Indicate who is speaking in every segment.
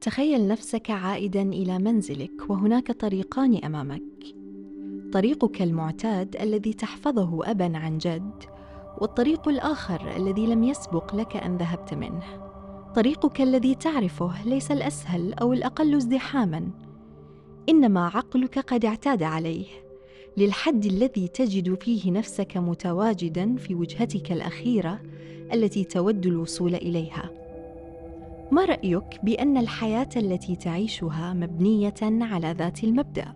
Speaker 1: تخيل نفسك عائدا إلى منزلك وهناك طريقان أمامك. طريقك المعتاد الذي تحفظه ابا عن جد والطريق الآخر الذي لم يسبق لك أن ذهبت منه. طريقك الذي تعرفه ليس الأسهل أو الأقل ازدحاما إنما عقلك قد اعتاد عليه. للحد الذي تجد فيه نفسك متواجدا في وجهتك الأخيرة التي تود الوصول إليها. ما رأيك بأن الحياة التي تعيشها مبنية على ذات المبدأ؟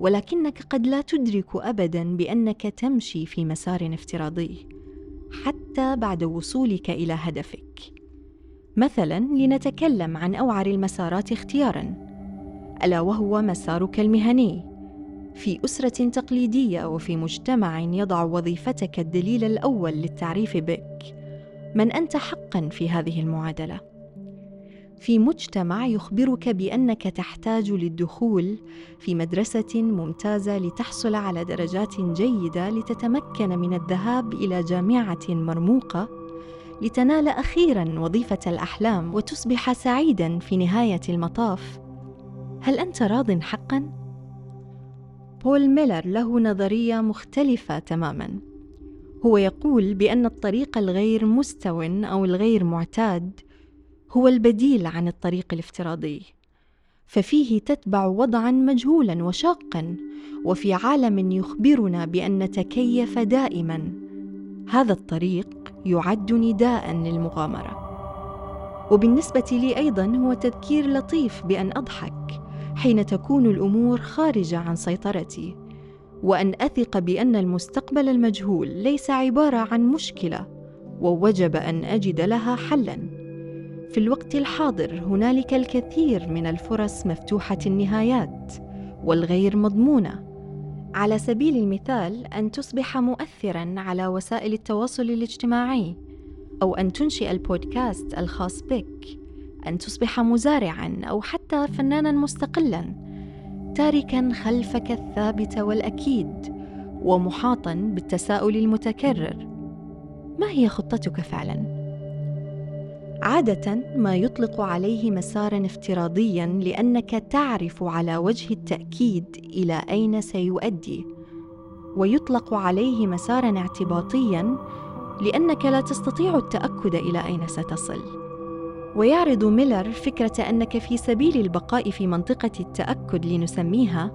Speaker 1: ولكنك قد لا تدرك ابدا بأنك تمشي في مسار افتراضي حتى بعد وصولك إلى هدفك. مثلا لنتكلم عن أوعر المسارات اختيارا. ألا وهو مسارك المهني؟ في أسرة تقليدية وفي مجتمع يضع وظيفتك الدليل الأول للتعريف بك. من أنت حقا في هذه المعادلة؟ في مجتمع يخبرك بأنك تحتاج للدخول في مدرسة ممتازة لتحصل على درجات جيدة لتتمكن من الذهاب إلى جامعة مرموقة لتنال أخيرا وظيفة الأحلام وتصبح سعيدا في نهاية المطاف. هل أنت راض حقا؟ بول ميلر له نظرية مختلفة تماما. هو يقول بأن الطريق الغير مستو أو الغير معتاد هو البديل عن الطريق الافتراضي ففيه تتبع وضعا مجهولا وشاقا وفي عالم يخبرنا بأن نتكيف دائما. هذا الطريق يعد نداء للمغامرة. وبالنسبة لي أيضا هو تذكير لطيف بأن أضحك حين تكون الأمور خارجة عن سيطرتي وأن أثق بأن المستقبل المجهول ليس عبارة عن مشكلة ووجب أن أجد لها حلا. في الوقت الحاضر هنالك الكثير من الفرص مفتوحة النهايات والغير مضمونة. على سبيل المثال أن تصبح مؤثرا على وسائل التواصل الاجتماعي أو أن تنشئ البودكاست الخاص بك أن تصبح مزارعا أو حتى فنانا مستقلا تاركا خلفك الثابت والأكيد ومحاطا بالتساؤل المتكرر. ما هي خطتك فعلا؟ عادة ما يطلق عليه مسارا افتراضيا لأنك تعرف على وجه التأكيد إلى أين سيؤدي ويطلق عليه مسارا اعتباطيا لأنك لا تستطيع التأكد إلى أين ستصل. ويعرض ميلر فكرة أنك في سبيل البقاء في منطقة التأكد لنسميها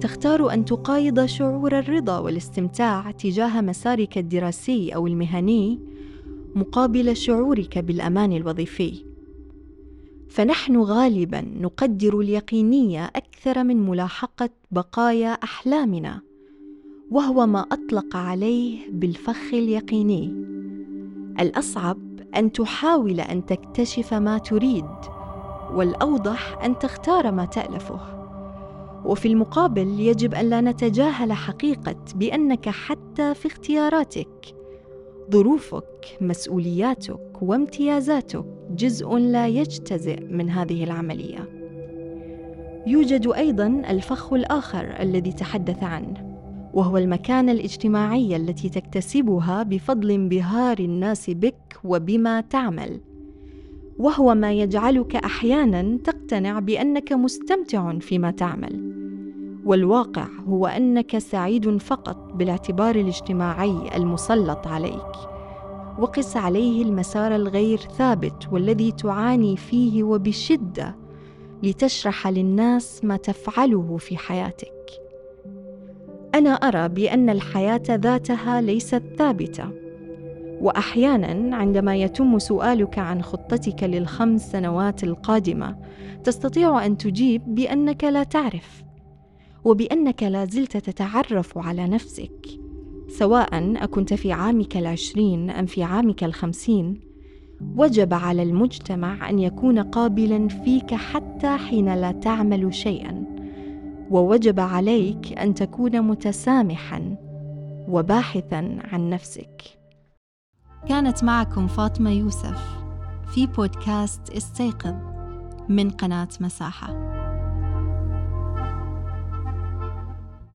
Speaker 1: تختار أن تقايض شعور الرضا والاستمتاع تجاه مسارك الدراسي أو المهني مقابل شعورك بالأمان الوظيفي. فنحن غالبا نقدر اليقينية أكثر من ملاحقة بقايا أحلامنا وهو ما أطلق عليه بالفخ اليقيني. الأصعب أن تحاول أن تكتشف ما تريد والأوضح أن تختار ما تألفه. وفي المقابل يجب أن لا نتجاهل حقيقة بأنك حتى في اختياراتك ظروفك مسؤولياتك وامتيازاتك جزء لا يجتزئ من هذه العملية. يوجد أيضا الفخ الآخر الذي تحدث عنه وهو المكانة الاجتماعية التي تكتسبها بفضل انبهار الناس بك وبما تعمل وهو ما يجعلك أحيانا تقتنع بأنك مستمتع فيما تعمل. والواقع هو أنك سعيد فقط بالاعتبار الاجتماعي المسلط عليك. وقس عليه المسار الغير ثابت والذي تعاني فيه وبشدة لتشرح للناس ما تفعله في حياتك. أنا أرى بأن الحياة ذاتها ليست ثابتة. واحيانا عندما يتم سؤالك عن خطتك للخمس سنوات القادمة تستطيع أن تجيب بأنك لا تعرف. وبأنك لا زلت تتعرف على نفسك. سواء أكنت في عامك العشرين أم في عامك الخمسين وجب على المجتمع أن يكون قابلا فيك حتى حين لا تعمل شيئا ووجب عليك أن تكون متسامحا وباحثا عن نفسك. كانت معكم فاطمة يوسف في بودكاست استيقظ من قناة مساحة.